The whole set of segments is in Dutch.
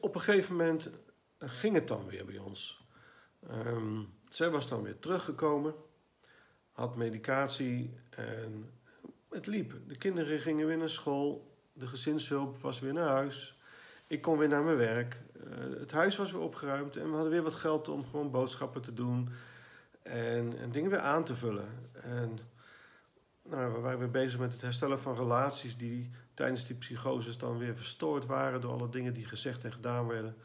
Op een gegeven moment ging het dan weer bij ons. Ehm, zij was dan weer teruggekomen, had medicatie en het liep. De kinderen gingen weer naar school, de gezinshulp was weer naar huis. Ik kon weer naar mijn werk. Eh, het huis was weer opgeruimd en we hadden weer wat geld om gewoon boodschappen te doen en, en dingen weer aan te vullen. En nou, we waren weer bezig met het herstellen van relaties die tijdens die psychoses dan weer verstoord waren door alle dingen die gezegd en gedaan werden.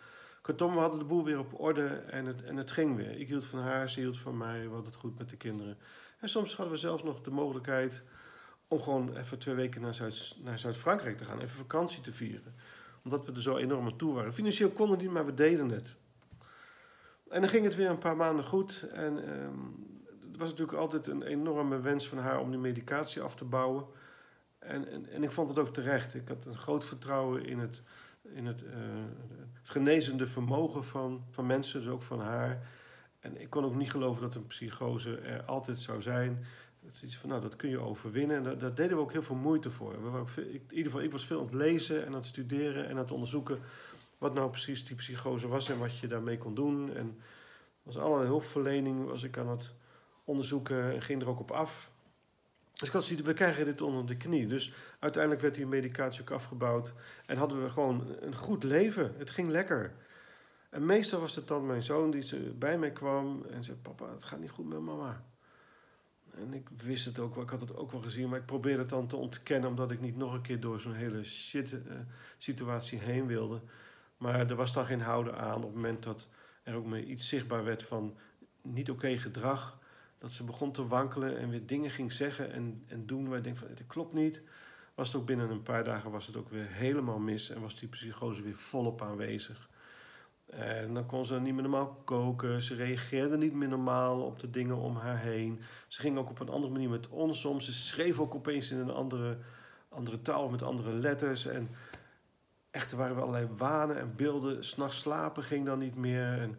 Kortom, we hadden de boel weer op orde en het, en het ging weer. Ik hield van haar, ze hield van mij, we hadden het goed met de kinderen. En soms hadden we zelfs nog de mogelijkheid om gewoon even twee weken naar, Zuid, naar Zuid-Frankrijk te gaan, even vakantie te vieren. Omdat we er zo enorm aan toe waren. Financieel konden niet, maar we deden het. En dan ging het weer een paar maanden goed. En ehm, het was natuurlijk altijd een enorme wens van haar om die medicatie af te bouwen. En, en, en ik vond het ook terecht. Ik had een groot vertrouwen in het, in uh, het genezende vermogen van, van mensen, dus ook van haar. En ik kon ook niet geloven dat een psychose er altijd zou zijn. Het is van, nou, dat kun je overwinnen. En daar, deden we ook heel veel moeite voor. We ik, in ieder geval, ik was veel aan het lezen en aan het studeren en aan het onderzoeken wat nou precies die psychose was en wat je daarmee kon doen. En was alle hulpverlening was ik aan het onderzoeken en ging er ook op af. Dus ik had zoiets, we krijgen dit onder de knie. Dus uiteindelijk werd die medicatie ook afgebouwd. En hadden we gewoon een goed leven. Het ging lekker. En meestal was het dan mijn zoon die bij mij kwam en zei: Papa, het gaat niet goed met mama. En ik wist het ook wel, ik had het ook wel gezien, maar ik probeerde het dan te ontkennen omdat ik niet nog een keer door zo'n hele shit uh, situatie heen wilde. Maar er was dan geen houden aan op het moment dat er ook me iets zichtbaar werd van niet oké gedrag. Dat ze begon te wankelen en weer dingen ging zeggen en, en doen waar ik denk van dit klopt niet. Was het ook binnen een paar dagen was het ook weer helemaal mis en was die psychose weer volop aanwezig. En dan kon ze niet meer normaal koken. Ze reageerde niet meer normaal op de dingen om haar heen. Ze ging ook op een andere manier met ons om. Ze schreef ook opeens in een andere, andere taal met andere letters. En echt, er waren wel allerlei wanen en beelden. S'nachts slapen ging dan niet meer. En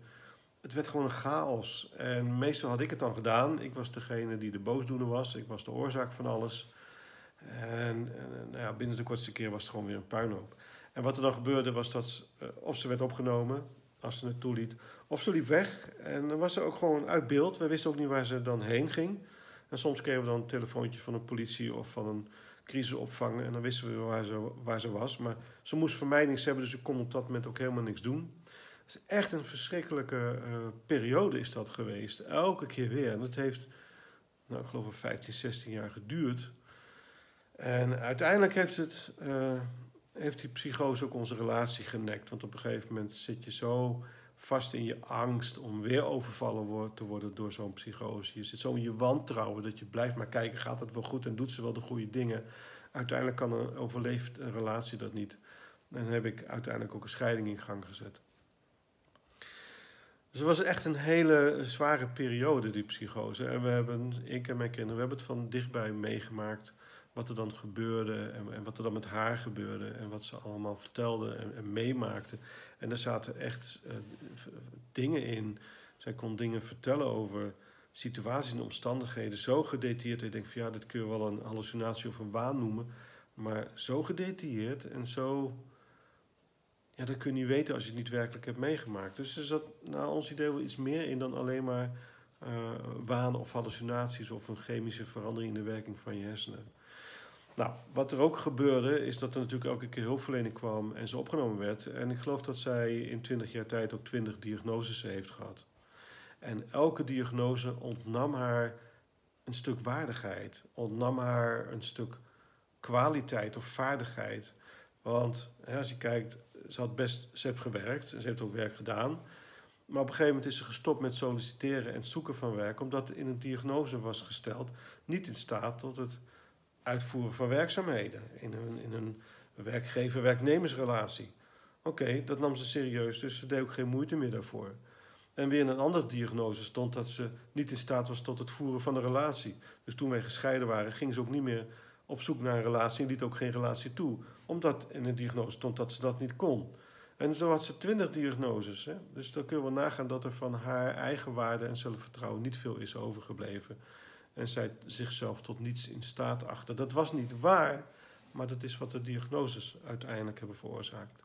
het werd gewoon een chaos. En meestal had ik het dan gedaan. Ik was degene die de boosdoener was. Ik was de oorzaak van alles. En, en nou ja, binnen de kortste keer was het gewoon weer een puinhoop. En wat er dan gebeurde was dat uh, of ze werd opgenomen, als ze het toeliet, of ze liep weg. En dan was ze ook gewoon uit beeld. We wisten ook niet waar ze dan heen ging. En soms kregen we dan een telefoontje van een politie of van een crisisopvang. En dan wisten we waar ze, waar ze was. Maar ze moest vermijdings hebben, dus ze kon op dat moment ook helemaal niks doen. Is echt een verschrikkelijke uh, periode is dat geweest. Elke keer weer. En dat heeft, nou, ik geloof, een 15, 16 jaar geduurd. En uiteindelijk heeft het... Uh, heeft die psychose ook onze relatie genekt. Want op een gegeven moment zit je zo vast in je angst om weer overvallen te worden door zo'n psychose. Je zit zo in je wantrouwen dat je blijft maar kijken, gaat het wel goed en doet ze wel de goede dingen. Uiteindelijk kan een, overleeft een relatie dat niet. En heb ik uiteindelijk ook een scheiding in gang gezet. Dus het was echt een hele zware periode, die psychose. En we hebben, ik en mijn kinderen, we hebben het van dichtbij meegemaakt wat er dan gebeurde en, en, wat er dan met haar gebeurde en wat ze allemaal vertelde en, meemaakte. En er zaten echt uh, dingen in. Zij kon dingen vertellen over situaties en omstandigheden zo gedetailleerd. Ik denk van ja, dit kun je wel een hallucinatie of een waan noemen. Maar zo gedetailleerd en zo. Ja, dat kun je niet weten als je het niet werkelijk hebt meegemaakt. Dus er zat naar ons idee wel iets meer in dan alleen maar uh, waan of hallucinaties of een chemische verandering in de werking van je hersenen. Nou, wat er ook gebeurde, is dat er natuurlijk elke keer hulpverlening kwam en ze opgenomen werd. En ik geloof dat zij in 20 jaar tijd ook 20 diagnoses heeft gehad. En elke diagnose ontnam haar een stuk waardigheid, ontnam haar een stuk kwaliteit of vaardigheid. Want hè, als je kijkt, ze had best, ze heeft gewerkt en ze heeft ook werk gedaan. Maar op een gegeven moment is ze gestopt met solliciteren en zoeken van werk, omdat in een diagnose was gesteld niet in staat tot het uitvoeren van werkzaamheden in een, in een werkgever-werknemersrelatie. Oké, dat nam ze serieus, dus ze deed ook geen moeite meer daarvoor. En weer in een andere diagnose stond dat ze niet in staat was tot het voeren van een relatie. Dus toen wij gescheiden waren, ging ze ook niet meer op zoek naar een relatie en liet ook geen relatie toe. Omdat in de diagnose stond dat ze dat niet kon. En zo had ze twintig diagnoses. Hè? Dus dan kunnen we nagaan dat er van haar eigen waarde en zelfvertrouwen niet veel is overgebleven en zij zichzelf tot niets in staat achter. Dat was niet waar, maar dat is wat de diagnoses uiteindelijk hebben veroorzaakt.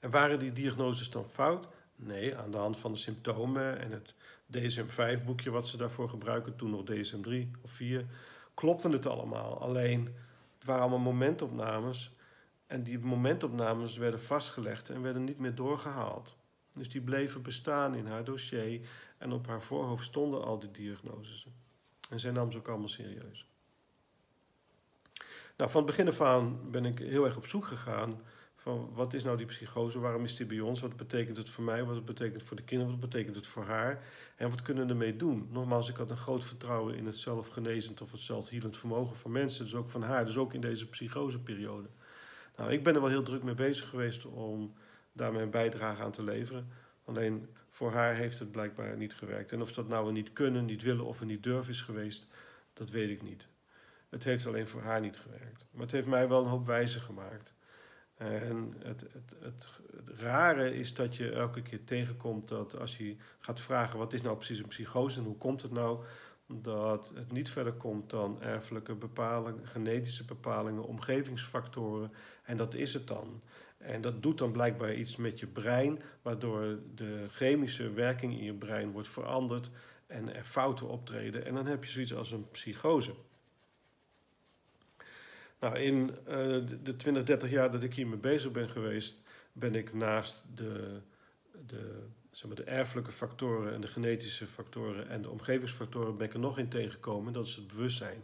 En waren die diagnoses dan fout? Nee, aan de hand van de symptomen en het DSM-5-boekje wat ze daarvoor gebruiken, toen nog DSM-3 of 4, klopte het allemaal. Alleen, waren allemaal momentopnames en die momentopnames werden vastgelegd en werden niet meer doorgehaald. Dus die bleven bestaan in haar dossier en op haar voorhoofd stonden al die diagnoses. En zij nam ze ook allemaal serieus. Nou, van het begin af aan ben ik heel erg op zoek gegaan wat is nou die psychose, waarom is die bij ons, wat betekent het voor mij, wat betekent het voor de kinderen, wat betekent het voor haar en wat kunnen we ermee doen. Nogmaals, ik had een groot vertrouwen in het zelfgenezend of het zelfhielend vermogen van mensen, dus ook van haar, dus ook in deze psychoseperiode. Nou, ik ben er wel heel druk mee bezig geweest om daar mijn bijdrage aan te leveren. Alleen voor haar heeft het blijkbaar niet gewerkt. En of dat nou we niet kunnen, niet willen of we niet durven is geweest, dat weet ik niet. Het heeft alleen voor haar niet gewerkt. Maar het heeft mij wel een hoop wijzer gemaakt. En het, het, het, rare is dat je elke keer tegenkomt dat als je gaat vragen wat is nou precies een psychose en hoe komt het nou, dat het niet verder komt dan erfelijke bepalingen, genetische bepalingen, omgevingsfactoren. En dat is het dan. En dat doet dan blijkbaar iets met je brein, waardoor de chemische werking in je brein wordt veranderd en er fouten optreden. En dan heb je zoiets als een psychose. Nou, in uh, de 20, 30 jaar dat ik hiermee bezig ben geweest, ben ik naast de, de, zeg maar, de erfelijke factoren en de genetische factoren en de omgevingsfactoren ben ik er nog in tegengekomen. Dat is het bewustzijn.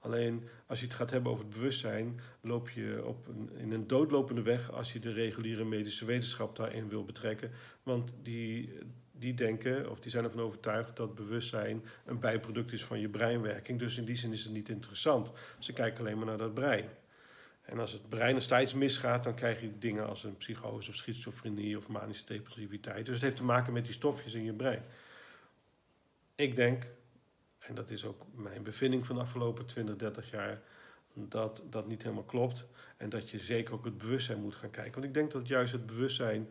Alleen als je het gaat hebben over het bewustzijn, loop je op een, in een doodlopende weg als je de reguliere medische wetenschap daarin wil betrekken. Want die, die denken, of die zijn ervan overtuigd dat bewustzijn een bijproduct is van je breinwerking. Dus in die zin is het niet interessant. Ze kijken alleen maar naar dat brein. En als het brein er steeds misgaat, dan krijg je dingen als een psychose of schizofrenie of manische depressiviteit. Dus het heeft te maken met die stofjes in je brein. Ik denk, en dat is ook mijn bevinding van de afgelopen 20, 30 jaar, dat dat niet helemaal klopt. En dat je zeker ook het bewustzijn moet gaan kijken. Want ik denk dat juist het bewustzijn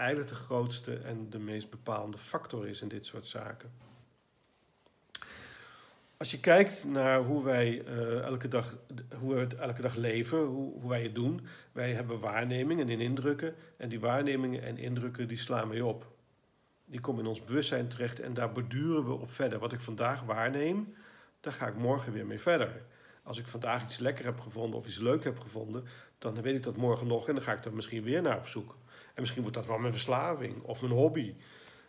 eigenlijk de grootste en de meest bepalende factor is in dit soort zaken. Als je kijkt naar hoe wij uh, elke, dag, hoe we elke dag leven, hoe, hoe, wij het doen. Wij hebben waarnemingen en indrukken. En die waarnemingen en indrukken die slaan wij op. Die komen in ons bewustzijn terecht en daar borduren we op verder. Wat ik vandaag waarneem, daar ga ik morgen weer mee verder. Als ik vandaag iets lekker heb gevonden of iets leuk heb gevonden, dan weet ik dat morgen nog en dan ga ik er misschien weer naar op zoek. En misschien wordt dat wel mijn verslaving of mijn hobby.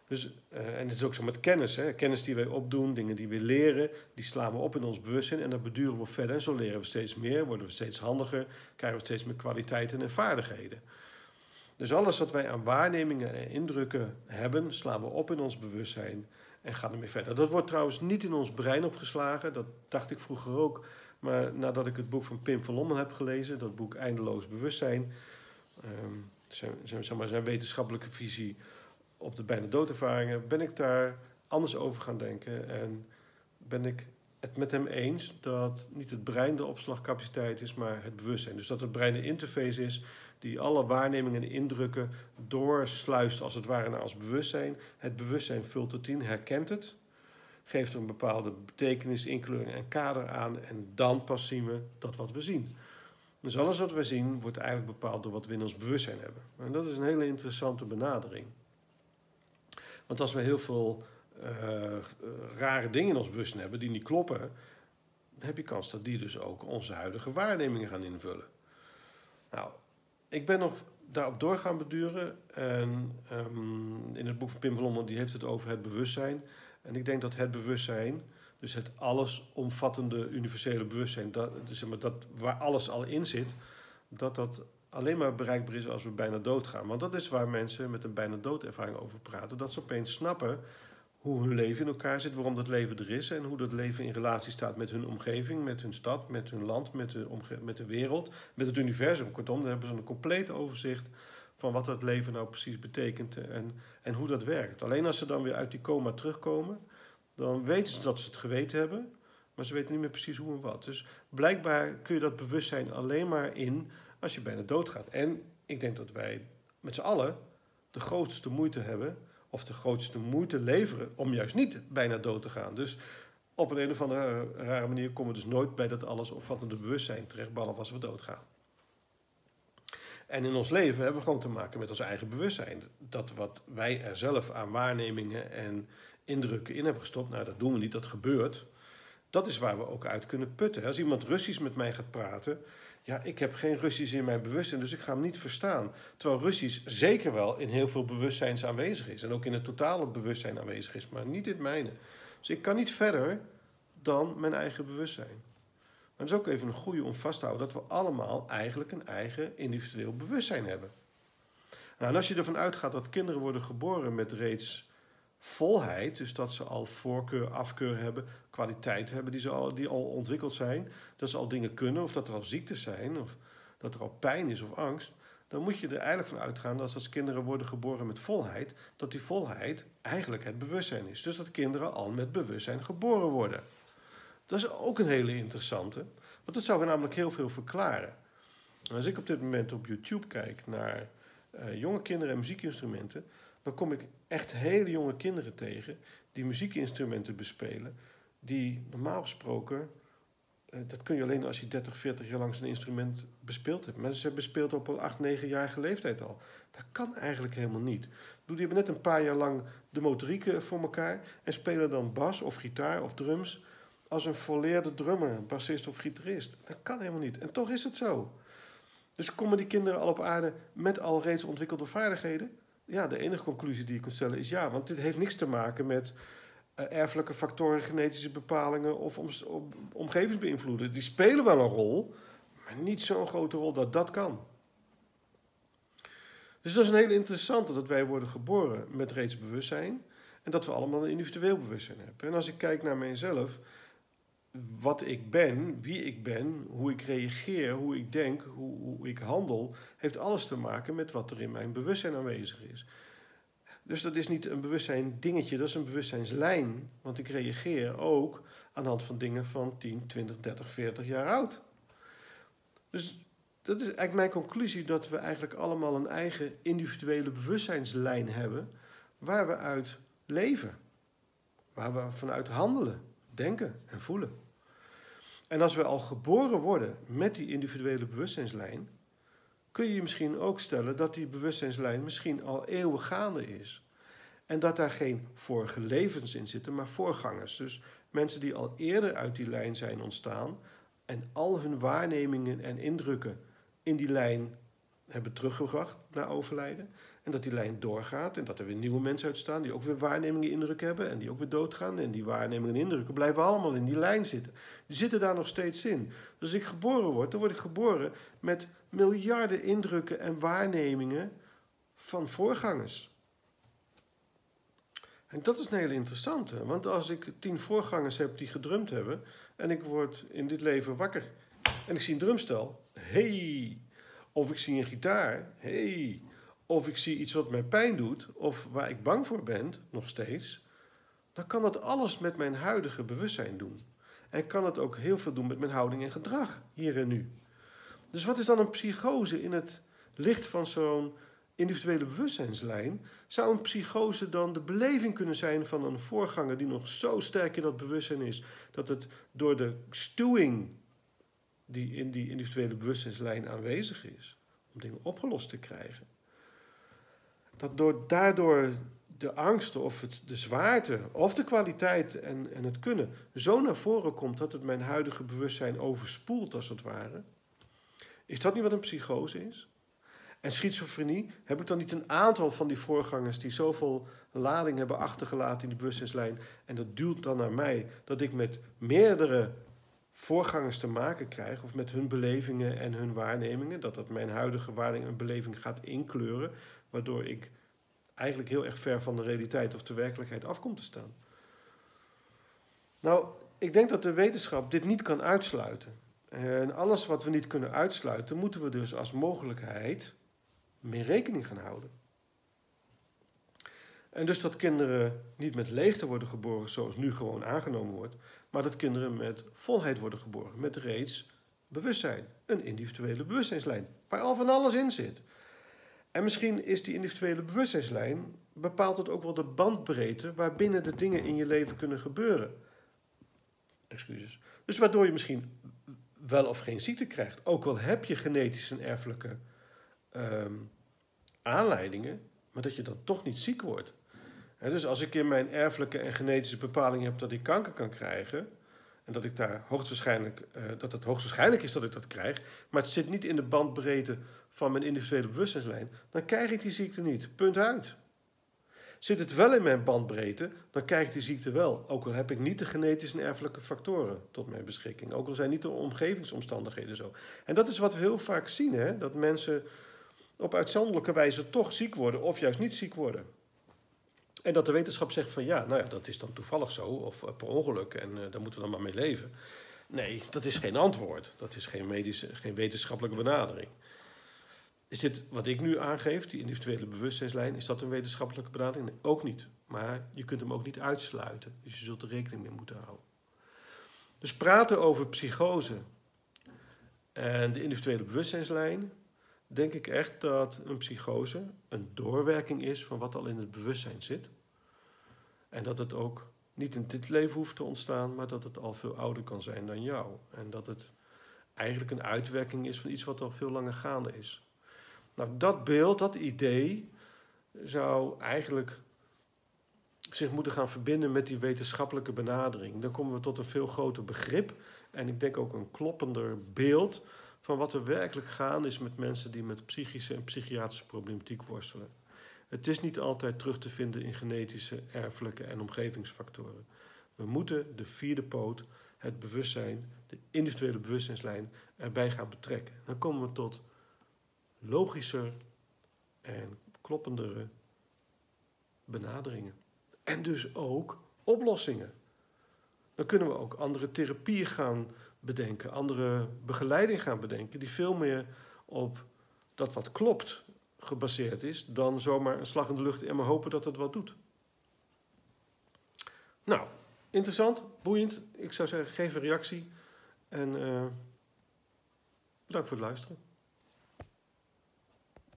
Dus, uh, en het is ook zo met kennis. Hè? Kennis die wij opdoen, dingen die we leren, die slaan we op in ons bewustzijn en dan beduren we verder. En zo leren we steeds meer, worden we steeds handiger, krijgen we steeds meer kwaliteiten en vaardigheden. Dus alles wat wij aan waarnemingen en indrukken hebben, slaan we op in ons bewustzijn en gaan ermee verder. Dat wordt trouwens niet in ons brein opgeslagen, dat dacht ik vroeger ook. Maar nadat ik het boek van Pim van Lommel heb gelezen, dat boek Eindeloos Bewustzijn, um, zijn, maar, zijn wetenschappelijke visie op de bijna doodervaringen, ben ik daar anders over gaan denken. En ben ik het met hem eens dat niet het brein de opslagcapaciteit is, maar het bewustzijn. Dus dat het brein de interface is die alle waarnemingen en indrukken doorsluist als het ware naar ons bewustzijn. Het bewustzijn vult het in, herkent het, geeft er een bepaalde betekenis, inkleuring en kader aan en dan pas zien we dat wat we zien. Dus alles wat we zien wordt eigenlijk bepaald door wat we in ons bewustzijn hebben. En dat is een hele interessante benadering. Want als we heel veel uh, rare dingen in ons bewustzijn hebben die niet kloppen, dan heb je kans dat die dus ook onze huidige waarnemingen gaan invullen. Nou, ik ben nog daarop doorgaan beduren. En um, in het boek van Pim van die heeft het over het bewustzijn. En ik denk dat het bewustzijn, dus het allesomvattende universele bewustzijn, dat, dus zeg maar, dat, waar alles al in zit, dat dat alleen maar bereikbaar is als we bijna doodgaan. Want dat is waar mensen met een bijna doodervaring over praten. Dat ze opeens snappen hoe hun leven in elkaar zit, waarom dat leven er is en hoe dat leven in relatie staat met hun omgeving, met hun stad, met hun land, met de, met de wereld, met het universum. Kortom, dan hebben ze een compleet overzicht van wat dat leven nou precies betekent en, en hoe dat werkt. Alleen als ze dan weer uit die coma terugkomen, dan weten ze dat ze het geweten hebben, maar ze weten niet meer precies hoe en wat. Dus blijkbaar kun je dat bewustzijn alleen maar in als je bijna doodgaat. En ik denk dat wij met z'n allen de grootste moeite hebben, of de grootste moeite leveren, om juist niet bijna dood te gaan. Dus op een, een of andere rare manier komen we dus nooit bij dat alles opvattende bewustzijn terecht, behalve als we doodgaan. En in ons leven hebben we gewoon te maken met ons eigen bewustzijn. Dat wat wij er zelf aan waarnemingen en indrukken in hebben gestopt, nou dat doen we niet, dat gebeurt. Dat is waar we ook uit kunnen putten. Als iemand Russisch met mij gaat praten, ja, ik heb geen Russisch in mijn bewustzijn, dus ik ga hem niet verstaan. Terwijl Russisch zeker wel in heel veel bewustzijns aanwezig is. En ook in het totale bewustzijn aanwezig is, maar niet in het mijne. Dus ik kan niet verder dan mijn eigen bewustzijn. Maar het is ook even een goede om vast te houden dat we allemaal eigenlijk een eigen individueel bewustzijn hebben. Nou, en als je ervan uitgaat dat kinderen worden geboren met reeds volheid, dus dat ze al voorkeur, afkeur hebben, kwaliteit hebben die, ze al, die al ontwikkeld zijn, dat ze al dingen kunnen, of dat er al ziektes zijn, of dat er al pijn is of angst, dan moet je er eigenlijk van uitgaan dat als kinderen worden geboren met volheid, dat die volheid eigenlijk het bewustzijn is. Dus dat kinderen al met bewustzijn geboren worden. Dat is ook een hele interessante, want dat zou namelijk heel veel verklaren. Als ik op dit moment op YouTube kijk naar uh, jonge kinderen en muziekinstrumenten, dan kom ik echt hele jonge kinderen tegen die muziekinstrumenten bespelen, die normaal gesproken, uh, dat kun je alleen als je 30, 40 jaar lang zo'n instrument bespeeld hebt. Maar ze bespeeld op een 8, 9-jarige leeftijd al. Dat kan eigenlijk helemaal niet. Die hebben net een paar jaar lang de motorieken voor elkaar en spelen dan bas of gitaar of drums als een volleerde drummer, bassist of gitarist. Dat kan helemaal niet. En toch is het zo. Dus komen die kinderen al op aarde met al reeds ontwikkelde vaardigheden? Ja, de enige conclusie die je kunt stellen is ja. Want dit heeft niks te maken met uh, erfelijke factoren, genetische bepalingen of om, om, omgevingsbeïnvloeden. Die spelen wel een rol, maar niet zo'n grote rol dat dat kan. Dus dat is een hele interessante dat wij worden geboren met reeds bewustzijn. En dat we allemaal een individueel bewustzijn hebben. En als ik kijk naar mijzelf, wat ik ben, wie ik ben, hoe ik reageer, hoe ik denk, hoe, hoe, ik handel, heeft alles te maken met wat er in mijn bewustzijn aanwezig is. Dus dat is niet een bewustzijn dingetje, dat is een bewustzijnslijn. Want ik reageer ook aan de hand van dingen van 10, 20, 30, 40 jaar oud. Dus dat is eigenlijk mijn conclusie dat we eigenlijk allemaal een eigen individuele bewustzijnslijn hebben waar we uit leven, waar we vanuit handelen denken en voelen. En als we al geboren worden met die individuele bewustzijnslijn, kun je je misschien ook stellen dat die bewustzijnslijn misschien al eeuwen gaande is. En dat daar geen vorige levens in zitten, maar voorgangers. Dus mensen die al eerder uit die lijn zijn ontstaan en al hun waarnemingen en indrukken in die lijn hebben teruggebracht naar overlijden. En dat die lijn doorgaat en dat er weer nieuwe mensen uitstaan die ook weer waarnemingen indruk hebben en die ook weer doodgaan. En die waarnemingen en indrukken blijven allemaal in die lijn zitten. Die zitten daar nog steeds in. Dus als ik geboren word, dan word ik geboren met miljarden indrukken en waarnemingen van voorgangers. En dat is een hele interessante, want als ik tien voorgangers heb die gedrumd hebben en ik word in dit leven wakker en ik zie een drumstel, hey, of ik zie een gitaar, hey, of ik zie iets wat mij pijn doet, of waar ik bang voor ben, nog steeds, dan kan dat alles met mijn huidige bewustzijn doen. En kan het ook heel veel doen met mijn houding en gedrag, hier en nu. Dus wat is dan een psychose in het licht van zo'n individuele bewustzijnslijn? Zou een psychose dan de beleving kunnen zijn van een voorganger die nog zo sterk in dat bewustzijn is, dat het door de stuwing die in die individuele bewustzijnslijn aanwezig is, om dingen opgelost te krijgen, dat door, daardoor de angst of het, de zwaarte of de kwaliteit en, en het kunnen zo naar voren komt dat het mijn huidige bewustzijn overspoelt als het ware. Is dat niet wat een psychose is? En schizofrenie, heb ik dan niet een aantal van die voorgangers die zoveel lading hebben achtergelaten in die bewustzijnslijn en dat duwt dan naar mij, dat ik met meerdere voorgangers te maken krijg, of met hun belevingen en hun waarnemingen, dat dat mijn huidige waarneming en beleving gaat inkleuren, waardoor ik eigenlijk heel erg ver van de realiteit of de werkelijkheid afkomt te staan. Nou, ik denk dat de wetenschap dit niet kan uitsluiten. En alles wat we niet kunnen uitsluiten, moeten we dus als mogelijkheid mee rekening gaan houden. En dus dat kinderen niet met leegte worden geboren zoals nu gewoon aangenomen wordt, maar dat kinderen met volheid worden geboren, met reeds bewustzijn, een individuele bewustzijnslijn, waar al van alles in zit. En misschien is die individuele bewustzijnslijn bepaalt het ook wel de bandbreedte waarbinnen de dingen in je leven kunnen gebeuren. Excuses. Dus waardoor je misschien wel of geen ziekte krijgt, ook al heb je genetisch een erfelijke ehm, aanleidingen, maar dat je dan toch niet ziek wordt. Dus als ik in mijn erfelijke en genetische bepaling heb dat ik kanker kan krijgen, en dat, ik daar hoogstwaarschijnlijk, uh, dat het hoogstwaarschijnlijk is dat ik dat krijg, maar het zit niet in de bandbreedte van mijn individuele bewustzijnslijn, dan krijg ik die ziekte niet. Punt uit. Zit het wel in mijn bandbreedte, dan krijg ik die ziekte wel. Ook al heb ik niet de genetische en erfelijke factoren tot mijn beschikking. Ook al zijn niet de omgevingsomstandigheden zo. En dat is wat we heel vaak zien, hè? dat mensen op uitzonderlijke wijze toch ziek worden of juist niet ziek worden. En dat de wetenschap zegt van ja, nou ja, dat is dan toevallig zo of per ongeluk en uh, daar moeten we dan maar mee leven. Nee, dat is geen antwoord. Dat is geen, medische, geen wetenschappelijke benadering. Is dit wat ik nu aangeef, die individuele bewustzijnslijn, is dat een wetenschappelijke benadering? Ook niet. Maar je kunt hem ook niet uitsluiten. Dus je zult er rekening mee moeten houden. Dus praten over psychose en de individuele bewustzijnslijn, denk ik echt dat een psychose een doorwerking is van wat al in het bewustzijn zit. En dat het ook niet in dit leven hoeft te ontstaan, maar dat het al veel ouder kan zijn dan jou. En dat het eigenlijk een uitwerking is van iets wat al veel langer gaande is. Nou, dat beeld, dat idee, zou eigenlijk zich moeten gaan verbinden met die wetenschappelijke benadering. Dan komen we tot een veel groter begrip en ik denk ook een kloppender beeld van wat er werkelijk gaande is met mensen die met psychische en psychiatrische problematiek worstelen. Het is niet altijd terug te vinden in genetische, erfelijke en omgevingsfactoren. We moeten de vierde poot, het bewustzijn, de individuele bewustzijnslijn, erbij gaan betrekken. Dan komen we tot logischer en kloppendere benaderingen. En dus ook oplossingen. Dan kunnen we ook andere therapieën gaan bedenken, andere begeleiding gaan bedenken, die veel meer op dat wat klopt gebaseerd is, dan zomaar een slag in de lucht en maar hopen dat het wat doet. Nou, interessant, boeiend. Ik zou zeggen, geef een reactie en uh, bedankt voor het luisteren.